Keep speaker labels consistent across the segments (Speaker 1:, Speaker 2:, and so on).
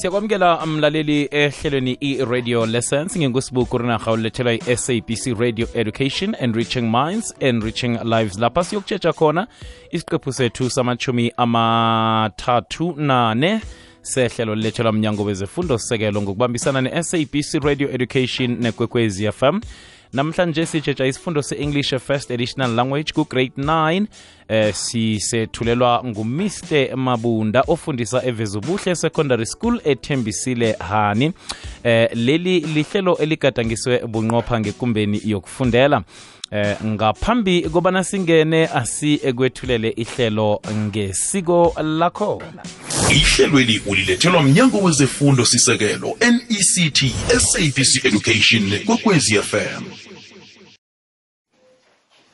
Speaker 1: siyakwamukela mlaleli ehlelweni i-radio lessons. Ngengusibuku rinarha ulethelwa i-sabc radio education enriching minds enriching lives. Lapha siyokutshetsha khona isiqephu sethu samachumi amathathu nane. Sehlelo lilethelwa mnyango wezefundo sekelo ngokubambisana ne-sabc radio education nekwekwezi fm namhlanje sitshetsha isifundo se-english first additional language ku-grade 9 eh sisethulelwa ngumr. Mabunda ofundisa evezubuhle secondary school ethembisile hani. Eh leli lihlelo eligadangiswe bunqopha ngekumbeni yokufundela. Eh ngaphambi kobana singene asiekwethulele ihlelo ngesiko lakhona
Speaker 2: ihlelweli ulilethelwa mnyango wezefundo sisekelo nect sabc education kwekwezi fm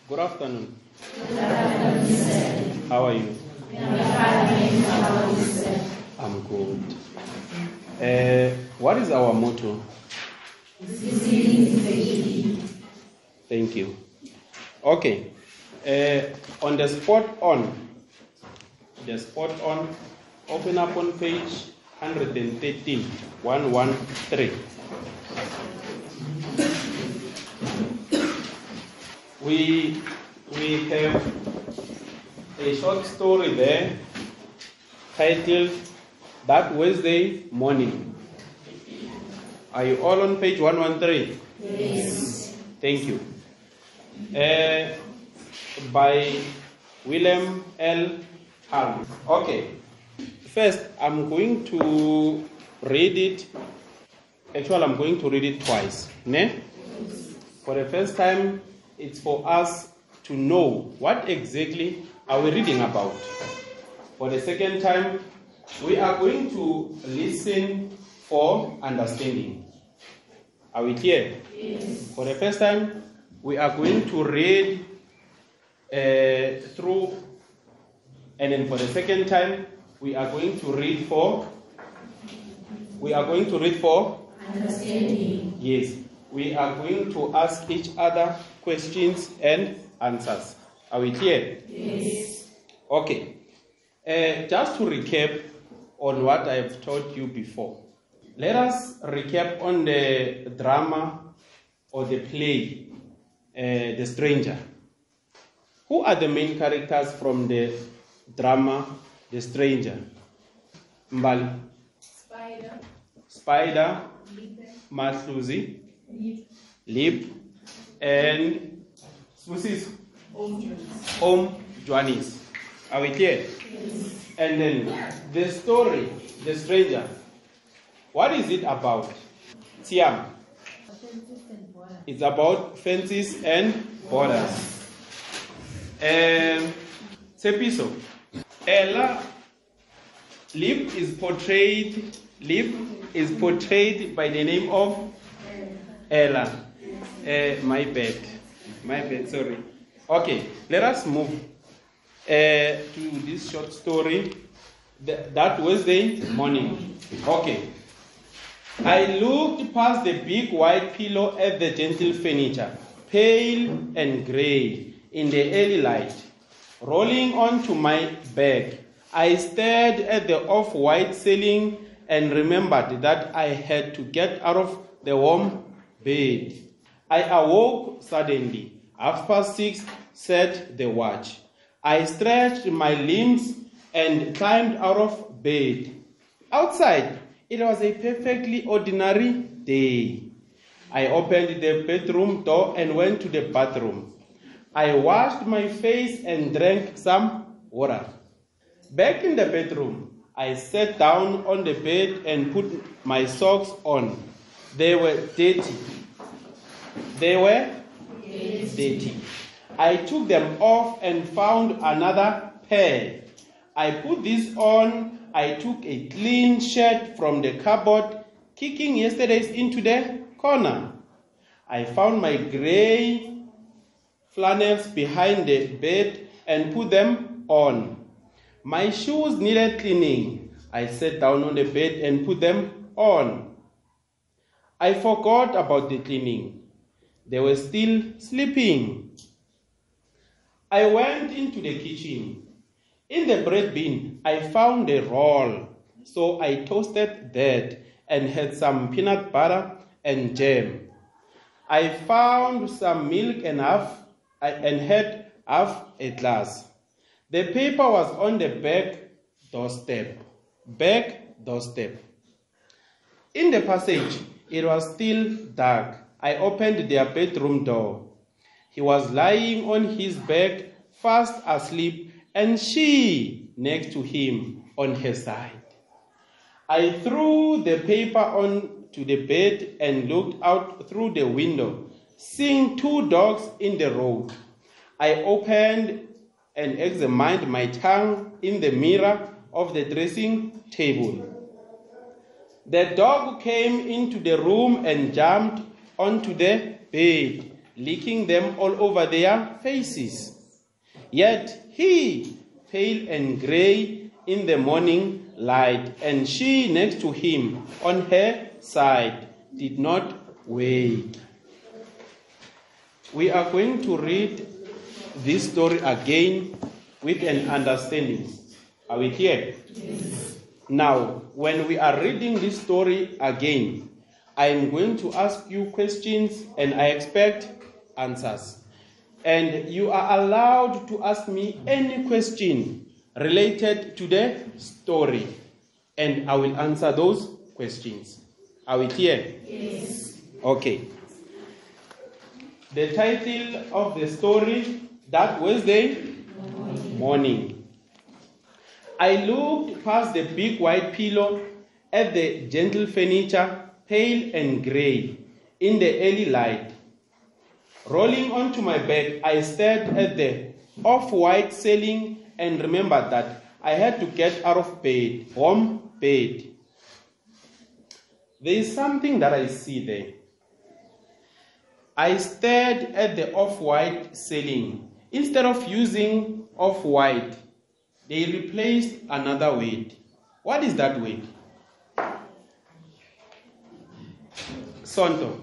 Speaker 3: Good afternoon. How are you? I'm good. Uh, what is our motto? Thank you. Okay. Uh, on the spot on, the spot on, open up on page 113, 113. We we have a short story there titled that wednesday morning. Are you all on page 113 yes. Thank you. Uh, by william l. Harvey. okay. First i'm going to read it. Actually i'm going to read it twice. Ne? for the first time it's for us to know what exactly are we reading about. For the second time, we are going to listen for understanding. Are we clear? Yes. For the first time, we are going to read uh, through, and then for the second time, we are going to read for. We are going to read for
Speaker 4: Understanding.
Speaker 3: Yes. We are going to ask each other questions and answers. Are we clear?
Speaker 4: Yes.
Speaker 3: Okay. Uh, just to recap on what I've taught you before, let us recap on the drama or the play, uh, The Stranger. Who are the main characters from the drama, The Stranger? Mbali,
Speaker 4: Spider.
Speaker 3: Spider,
Speaker 4: Leap.
Speaker 3: Lip, and Smusis. Om Joannis. Are we clear? And then the story, The Stranger. What is it about? Tiam. It's about fences and borders. Um, Sepiso. Ella Lip is portrayed Lip is portrayed by the name of Ella. Uh, my bad. My bad, sorry. Okay, let us move uh, to this short story. Th- that Wednesday morning. Okay. I looked past the big white pillow at the gentle furniture, pale and grey in the early light. Rolling onto my back, I stared at the off white ceiling and remembered that I had to get out of the warm bed. I awoke suddenly. Half past six, said the watch. I stretched my limbs and climbed out of bed. Outside, it was a perfectly ordinary day. I opened the bedroom door and went to the bathroom. I washed my face and drank some water. Back in the bedroom, I sat down on the bed and put my socks on. They were dirty. They were dirty. I took them off and found another pair. I put this on. I took a clean shirt from the cupboard, kicking yesterday's into the corner. I found my gray flannels behind the bed and put them on. My shoes needed cleaning. I sat down on the bed and put them on. I forgot about the cleaning. They were still sleeping. I went into the kitchen. In the bread bin, I found a roll. so I toasted that and had some peanut butter and jam. I found some milk and half and had half a glass. The paper was on the back doorstep. Back doorstep. In the passage, it was still dark. I opened their bedroom door. He was lying on his back, fast asleep, and she next to him on her side. I threw the paper onto the bed and looked out through the window, seeing two dogs in the road. I opened and examined my tongue in the mirror of the dressing table. The dog came into the room and jumped onto the bed, licking them all over their faces. Yet he, pale and grey in the morning light, and she next to him on her side, did not wake. We are going to read this story again with an understanding. Are we here? Now, when we are reading this story again, I am going to ask you questions and I expect answers. And you are allowed to ask me any question related to the story, and I will answer those questions. Are we clear? Yes. Okay. The title of the story that Wednesday morning. I looked past the big white pillow at the gentle furniture, pale and grey, in the early light. Rolling onto my back, I stared at the off white ceiling and remembered that I had to get out of bed, warm bed. There is something that I see there. I stared at the off white ceiling. Instead of using off white, they replaced another word. What is that word? Sonto.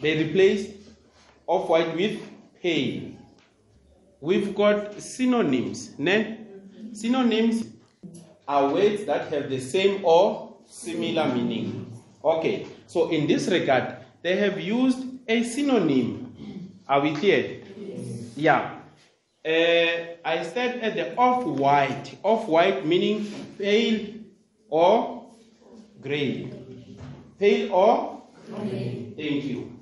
Speaker 3: They replaced off white with pale. We've got synonyms. Ne? Synonyms are words that have the same or similar meaning. Okay, so in this regard, they have used a synonym. Are we clear? Yeah. Uh, I said at the off white. Off white meaning pale or gray. Pale or? Thank you.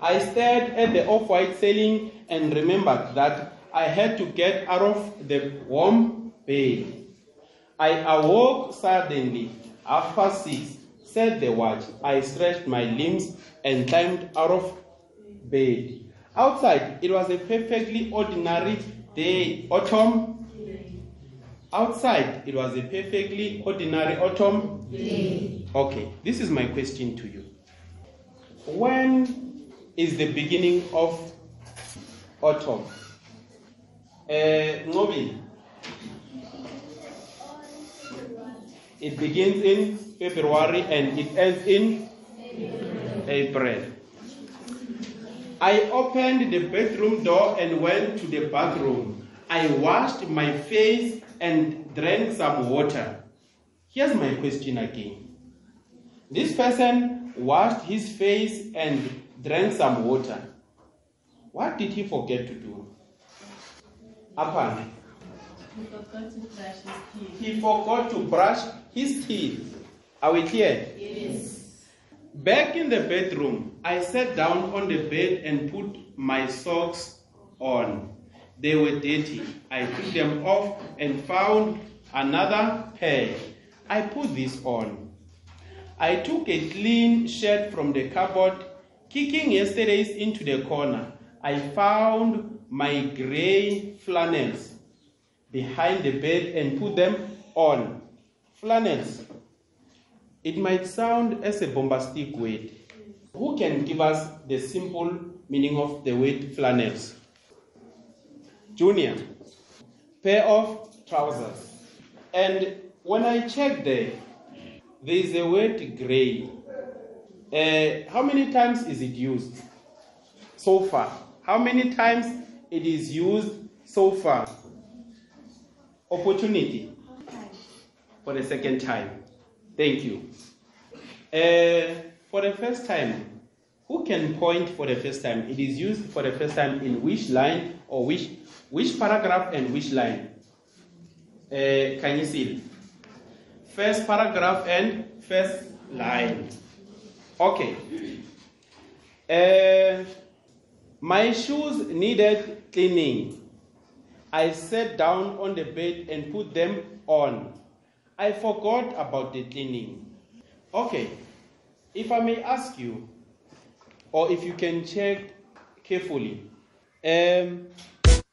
Speaker 3: I stared at the off white ceiling and remembered that I had to get out of the warm bed. I awoke suddenly, past six, said the watch. I stretched my limbs and climbed out of bed. Outside, it was a perfectly ordinary day, autumn. Outside, it was a perfectly ordinary autumn. Okay, this is my question to you. When is the beginning of autumn? Uh, Ngobi, it begins in February and it ends in April. I opened the bedroom door and went to the bathroom. I washed my face and drank some water. Here's my question again. This person washed his face and drank some water. What did he forget to do? Apana.
Speaker 4: He forgot to brush his teeth.
Speaker 3: He forgot to brush his teeth. Are we clear?
Speaker 4: Yes.
Speaker 3: Back in the bedroom, I sat down on the bed and put my socks on. They were dirty. I took them off and found another pair. I put this on. I took a clean shirt from the cupboard, kicking yesterday's into the corner. I found my gray flannels behind the bed and put them on. Flannels. It might sound as a bombastic word. Who can give us the simple meaning of the word flannels? Junior, pair of trousers. And when I check there, there is a word gray. Uh, how many times is it used so far? How many times it is used so far? Opportunity. for the second time. Thank you. Uh, for the first time, who can point for the first time? It is used for the first time in which line or which which paragraph and which line? Uh, can you see? First paragraph and first line. Okay. Uh, my shoes needed cleaning. I sat down on the bed and put them on. I forgot about the cleaning. Okay, if I may ask you, or if you can check carefully, um,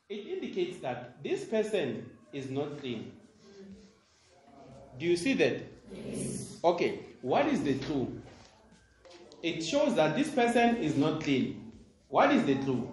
Speaker 3: it indicates that this person is not clean. Do you see that? Yes. Okay, what is the truth? It shows that this person is not clean. What is the truth?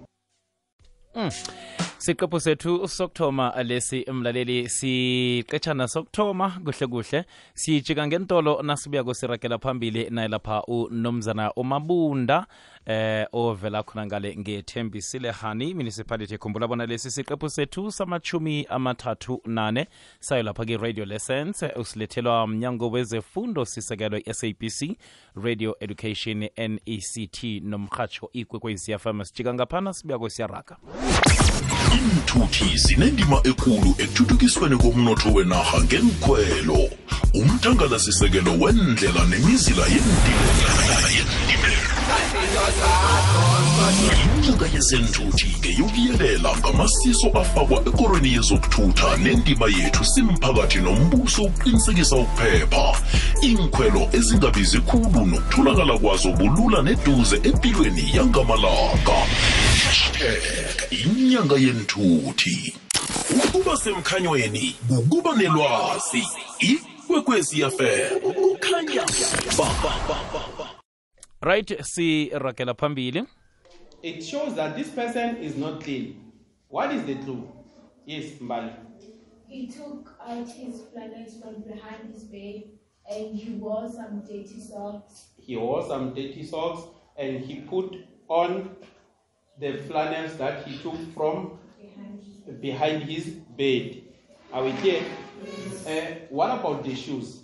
Speaker 1: Siqephu sethu sokuthoma lesi mlaleli siqetshana sokuthoma kuhle kuhle sijika ngentolo nasibuya sirakela phambili naye lapha unomzana umabunda eh ovela khona ngale ngethembisile hani municipality. Khumbula bona lesi siqephu sethu samachumi amathathu nane sayo lapha ke-radio lessons usilethelwa mnyango wezefundo sisekelwe i-sabc radio education nect nomrhatsho ikwekwezi fm sijika ngaphana sibuya kwesiyaraga
Speaker 2: iinthuthi zinendima ekulu ekuthuthukisweni komnotho wenarha ngenkhwelo umthangalasisekelo wendlela nemizila yendimela inyanga yezenthuthi-ke yokuyelela ngamasiso afakwa ekorweni yezokuthutha nendima yethu simphakathi nombuso ukuqinisekisa ukuphepha. Iinkhwelo ezingabizi khulu nokutholakala kwazo bulula neduze empilweni yangamalanga. Hashtag inyanga yenthuthi ukuba semkhanyweni ukuba nelwazi ikwekwezi fm kukhanya ba, ba, ba, ba, ba.
Speaker 1: right siragela phambili
Speaker 3: It shows that this person is not clean. What is the truth? Yes, Mbali.
Speaker 5: He took out his flannels from behind his bed and he wore some dirty socks.
Speaker 3: He wore some dirty socks and he put on the flannels that he took from
Speaker 5: Behind his
Speaker 3: bed. Are we clear? Uh, what about the shoes?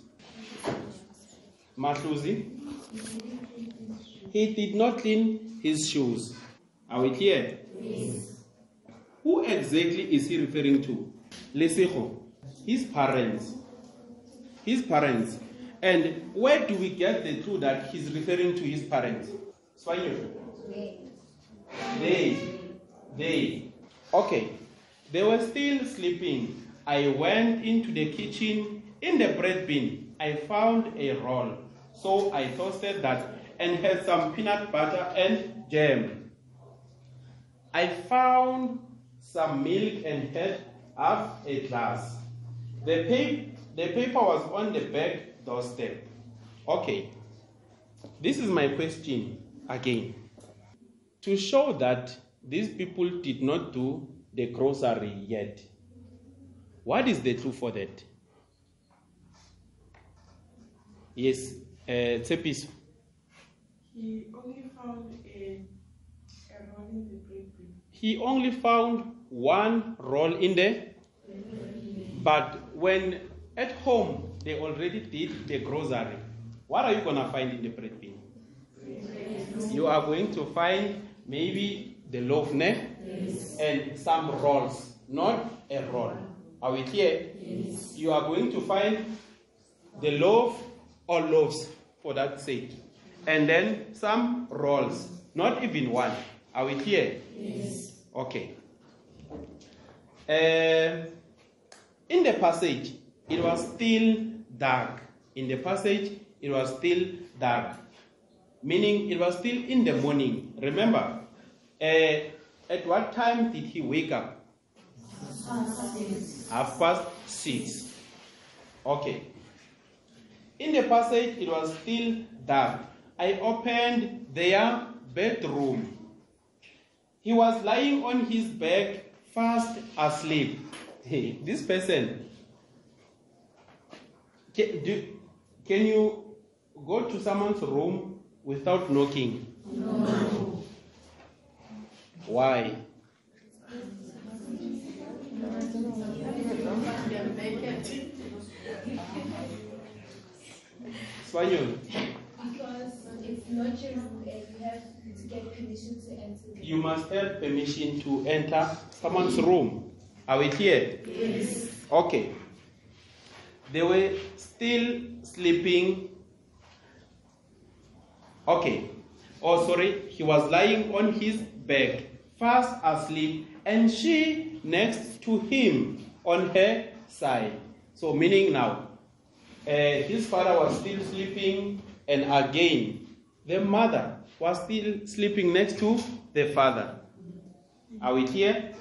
Speaker 3: Matluzi? He did not clean his shoes. Are we clear? Who exactly is he referring to? Lesejo. His parents. His parents. And where do we get the truth that he's referring to his parents? Swanyo. They. They. Okay. They were still sleeping. I went into the kitchen. In the bread bin, I found a roll. So I toasted that and had some peanut butter and jam. I found some milk and had half a glass. The, the paper was on the back doorstep. Okay. This is my question again. To show that these people did not do the grocery yet, what is the truth for that? Yes, uh, Tsepiso.
Speaker 4: He only found a, a roll in the bread.
Speaker 3: He only found one roll in there, but when at home they already did the grocery, what are you gonna find in the bread bin? You are going to find maybe the loaf, ne? And some rolls, not a roll. Are we clear? You are going to find the loaf or loaves for that sake. And then some rolls, not even one. Are we clear? Yes. Okay. Uh, in the passage, it was still dark. In the passage, it was still dark. Meaning it was still in the morning. Remember, uh, at what time did he wake up? Half past six. Okay. In the passage, it was still dark. I opened their bedroom. He was lying on his back, fast asleep. Hey, this person. Can, do, can you go to someone's room without knocking? No. Why? Spaniel.
Speaker 5: Because it's not your room and you have to get permission to enter.
Speaker 3: You must have permission to enter someone's room. Are we clear?
Speaker 5: Yes.
Speaker 3: Okay. They were still sleeping. Okay. Oh, sorry. He was lying on his back, fast asleep, and she next to him on her side. So, meaning now, uh, his father was still sleeping, and again, the mother was still sleeping next to the father. Are we clear?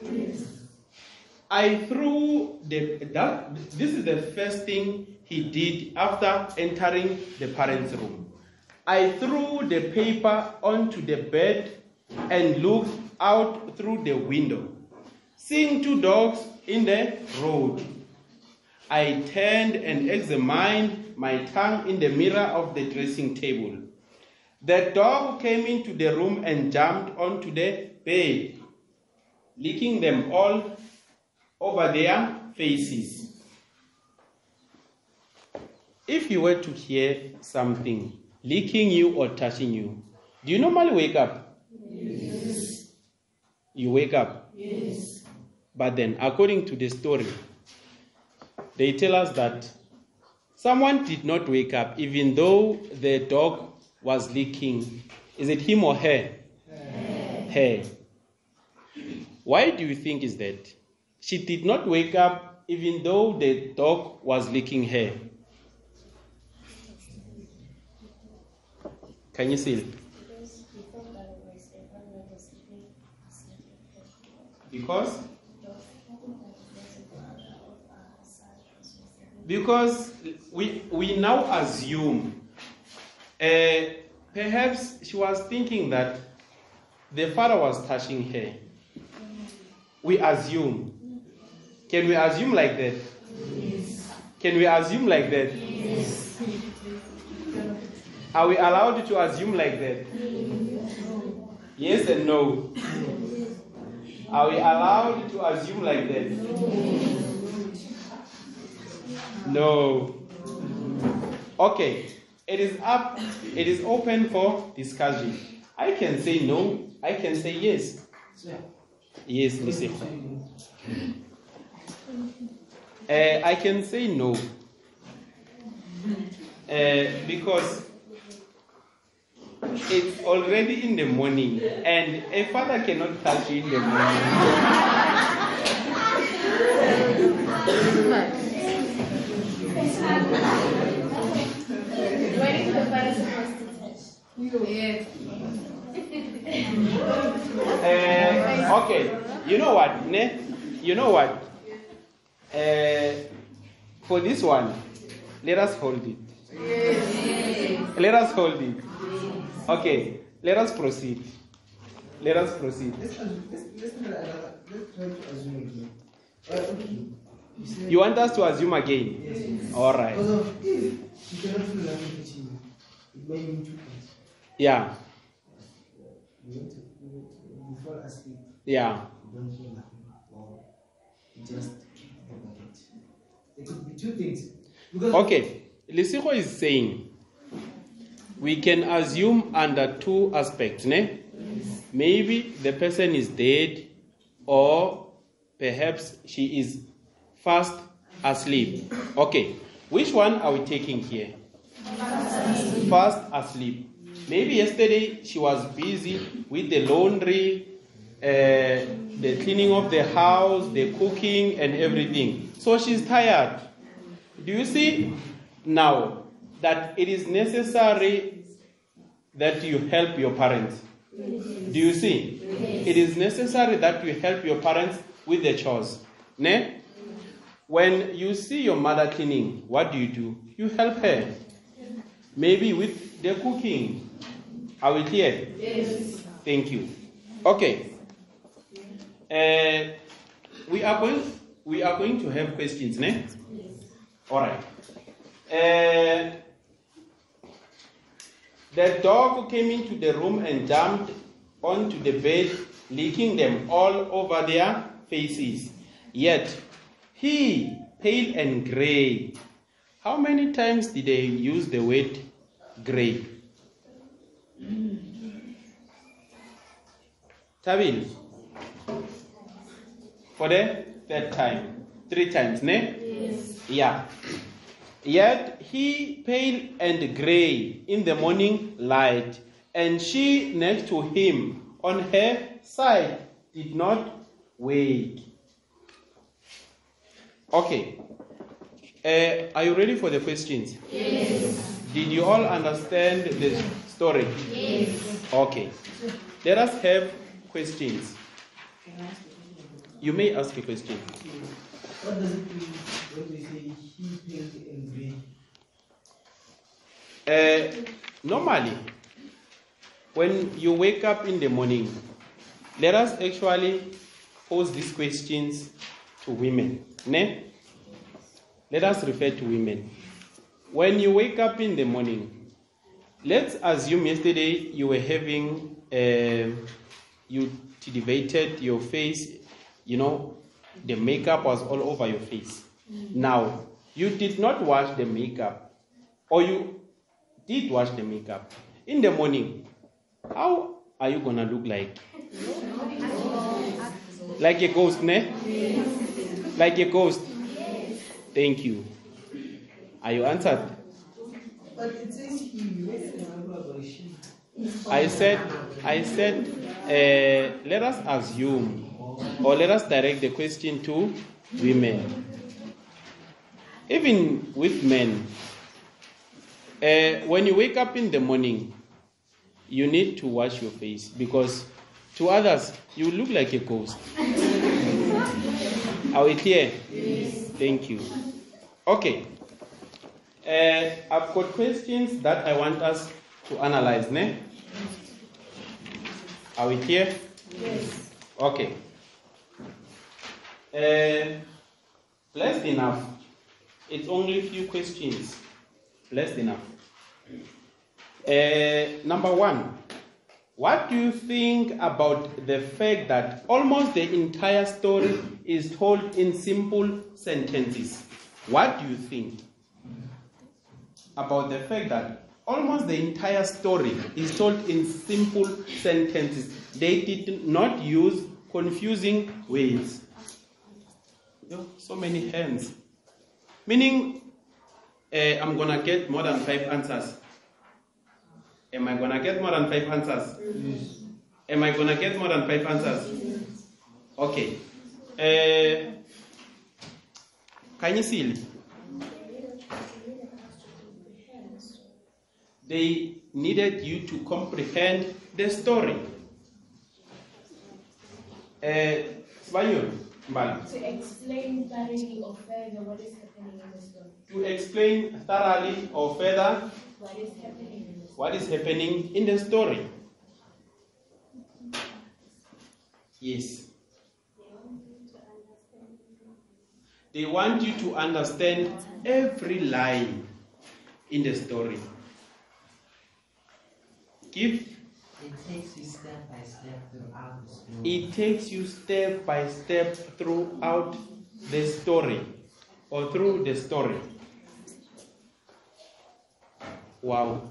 Speaker 3: I threw the that this is the first thing he did after entering the parents' room. I threw the paper onto the bed and looked out through the window, seeing two dogs in the road. I turned and examined my tongue in the mirror of the dressing table. The dog came into the room and jumped onto the bed, licking them all over their faces. If you were to hear something licking you or touching you, do you normally wake up? Yes. You wake up? Yes. But then, according to the story, they tell us that someone did not wake up even though the dog was licking. Is it him or her? Her. Why do you think is that? She did not wake up even though the dog was licking her. Can you see it? Because because we we now assume uh, perhaps she was thinking that the father was touching her. We assume. Can we assume like that? Can we assume like that? Are we allowed to assume like that? Yes and no. Are we allowed to assume like that? No. Okay. It is up, it is open for discussion. I can say no, I can say yes. Yes, Mr. Uh, I can say no. Uh, because it's already in the morning and a father cannot touch you in the morning.
Speaker 5: The father supposed to touch?
Speaker 3: Uh, okay, you know what, ne? You know what? Uh, for this one, let us hold it. Let us hold it. Okay, let us proceed. Let us proceed.
Speaker 6: Let's, let's, let's, let's try to assume again. Uh. You
Speaker 3: want us to assume again?
Speaker 6: yes.
Speaker 3: All right.
Speaker 6: Because of if you cannot feel like it may mean two things.
Speaker 3: Yeah,
Speaker 6: You to, you, fall asleep,
Speaker 3: yeah.
Speaker 6: you don't feel or just forget it. It could be two things. Because
Speaker 3: Okay, Lisiko is saying we can assume under two aspects, ne? Maybe the person is dead, or perhaps she is fast asleep. Okay, which one are we taking here? Fast asleep. Maybe yesterday she was busy with the laundry, uh, the cleaning of the house, the cooking, and everything. So she's tired. Do you see now that it is necessary that you help your parents? Do you see? It is necessary that you help your parents with the chores. Ne? When you see your mother cleaning, what do you do? You help her. Maybe with the cooking. Are we clear? Yes. Thank you. Okay. Uh, we are going. We are going to have questions, ne? Yes. All right. Uh, the dog came into the room and jumped onto the bed, licking them all over their faces. Yet he, pale and gray. How many times did they use the word gray. Tabil. For the third time. Three times, ne? Yes. Yeah. Yet he pale and gray in the morning light, and she next to him on her side did not wake. Okay. Uh, are you ready for the questions? Yes. Did you all understand the story? Yes. Okay. Let us have questions. You may ask a question.
Speaker 6: What does it mean when we say he pale and gray?
Speaker 3: Uh, normally, when you wake up in the morning, let us actually pose these questions to women. Ne? Let us refer to women. When you wake up in the morning, let's assume yesterday you were having, uh, you debated your face, you know, the makeup was all over your face. Now, you did not wash the makeup, or you did wash the makeup. In the morning, how are you gonna look like? Like a ghost, ne? Like a ghost. Thank you. Are you answered?
Speaker 6: But it says he, what's the number about she?
Speaker 3: I said, I said, uh, let us assume, or let us direct the question to women. Even with men, uh, when you wake up in the morning, you need to wash your face because to others you look like a ghost. Are we clear? Yes. Thank you. Okay. Uh, I've got questions that I want us to analyze. Ne? Are we clear? Yes. Okay. Uh, blessed enough. It's only a few questions. Blessed enough. Uh, number one, what do you think about the fact that almost the entire story is told in simple sentences? What do you think about the fact that almost the entire story is told in simple sentences? They did not use confusing words. You know, so many hands. Meaning, uh, I'm gonna get more than five answers. Am I gonna get more than five answers? Yes. Am I gonna get more than five answers? Yes. Okay. Uh, can you see? They needed you to comprehend the story. Uh, Spanyo, Mbala.
Speaker 5: To explain thoroughly or further what is happening in the story.
Speaker 3: To explain thoroughly or further
Speaker 5: What is happening in the story.
Speaker 3: what is happening in the story. Yes. They want you to understand every line in the story. Give
Speaker 7: It takes you step by step throughout the story.
Speaker 3: it takes you step by step throughout the story or through the story. Wow.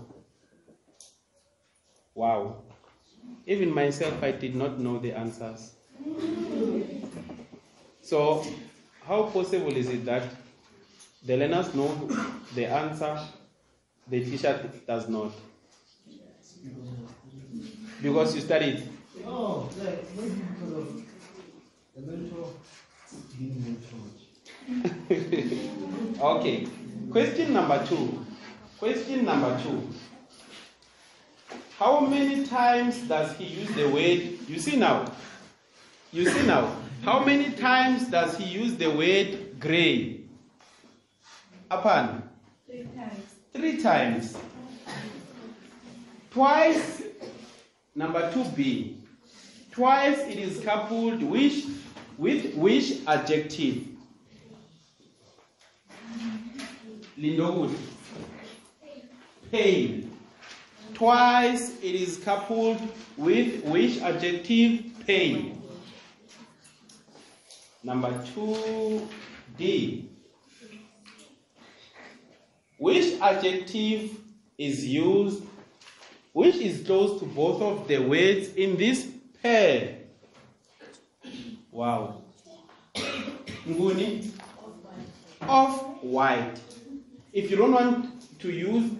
Speaker 3: Wow. Even myself, I did not know the answers. So, how possible is it that the learners know the answer, the teacher does not? Because you studied.
Speaker 6: Oh, like maybe because of the mentor didn't know so much.
Speaker 3: Okay. Question number two. Question number two. How many times does he use the word? You see now. You see now. How many times does he use the word gray? Upon
Speaker 4: Three times.
Speaker 3: three times. Twice. Number two B. Twice it is coupled with which adjective? Lindowood. Pale. Twice it is coupled with which adjective? Pale. Number two D. Which adjective is used which is close to both of the words in this pair. Wow. Nguni? Of white. If you don't want to use,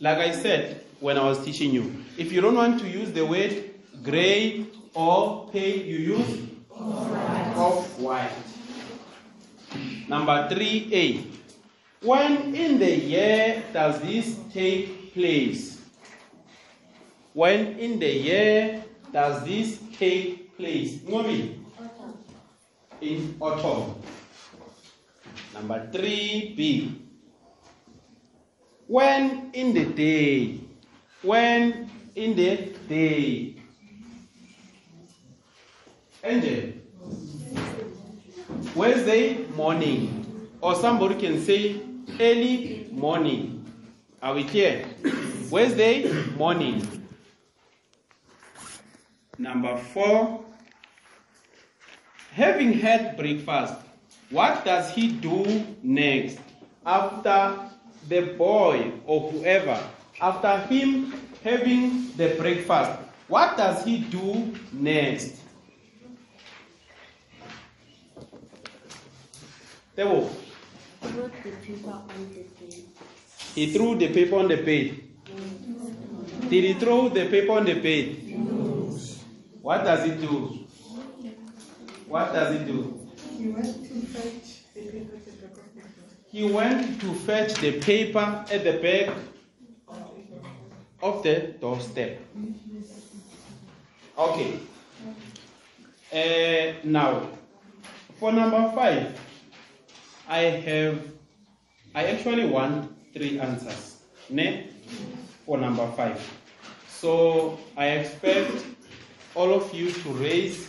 Speaker 3: like I said when I was teaching you, if you don't want to use the word gray or pale, you use of white. Number 3a. When in the year does this take place? When in the year does this take place? Ngobi? In autumn. Number 3b. When in the day? When in the day? Angel. Wednesday morning. Or somebody can say early morning. Are we clear? Wednesday morning. Number four. Having had breakfast, what does he do next? After the boy or whoever, after him having the breakfast, what does he do next?
Speaker 5: Page.
Speaker 3: he threw the paper on the bed. Did he throw the paper on the bed? What does it do? What does it do?
Speaker 4: He went to fetch the paper to the coffee
Speaker 3: He went to fetch the paper at the back of the doorstep. Okay. Uh, now, for number five, I have, I actually want three answers. Ne? For number five. So I expect all of you to raise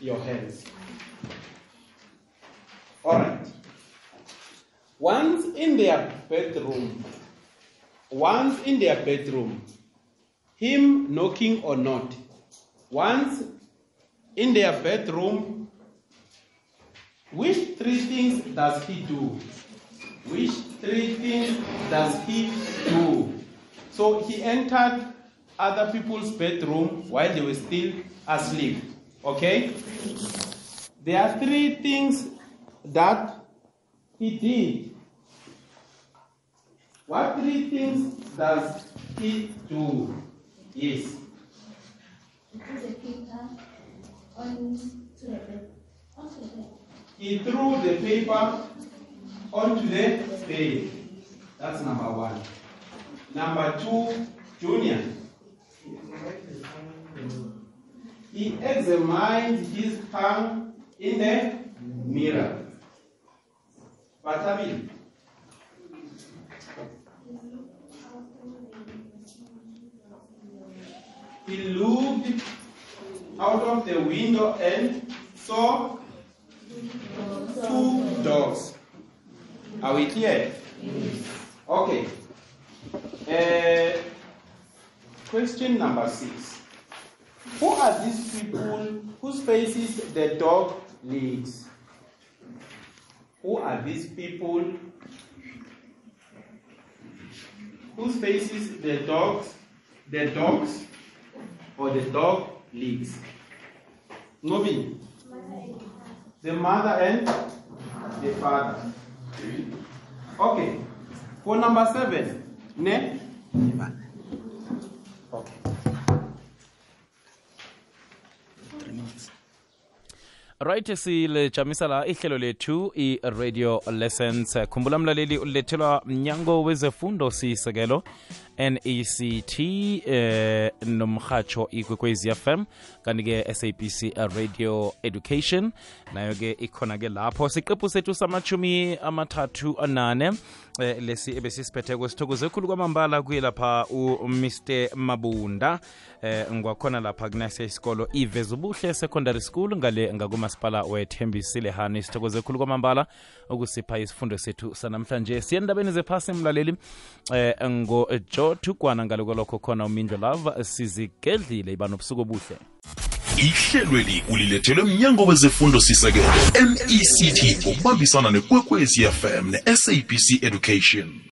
Speaker 3: your hands. All right. Once in their bedroom, once in their bedroom, him knocking or not, once in their bedroom, which three things does he do? Which three things does he do? So he entered other people's bedroom while they were still asleep. Okay? There are three things that he did. What three things does he do? Yes.
Speaker 5: He put the paper on the bed. Onto the bed.
Speaker 3: He threw the paper onto the bed. That's number one. Number two, Junior. He examined his tongue in the mirror. Batabi. He looked out of the window and saw two dogs. Are we clear? Okay. Uh, question number six. Who are these people whose faces the dog licks? Who are these people whose faces the dogs, the dogs, or the dog licks? Nobi. The mother and the father. Okay. For number seven, ne?
Speaker 1: Right silijamisela ihlelo lethu i-radio lessons. Khumbula mlaleli ulethelwa mnyango wezefundo sisekelo nect eh, nomhatsho ikwekwez fm kanti-ke sabc radio education. Nayo-ke ikhona-ke lapho. Siqephu sethu samachumi amathathu anane eh, lesi ebesisiphetheko sithokoze khulu kwamambala kuye lapha umr mabunda. Eh, ngwakhona lapha kunase isikolo ivezubuhle secondary school ngale ngakumasipala wethembisile hani. Sithokoze khulu kwamambala ukusipha isifundo sethu sanamhlanje. Siye endabeni zephasi mlaleli eh, ngojo thugwana ngaloko kwalokho khona umindlo lava sizigedlile iba nobusuku obuhle.
Speaker 2: Ihlelweli ulilethelwe mnyango wezefundo sisekelo mect ngokubambisana nekwekwezi fm ne-sabc education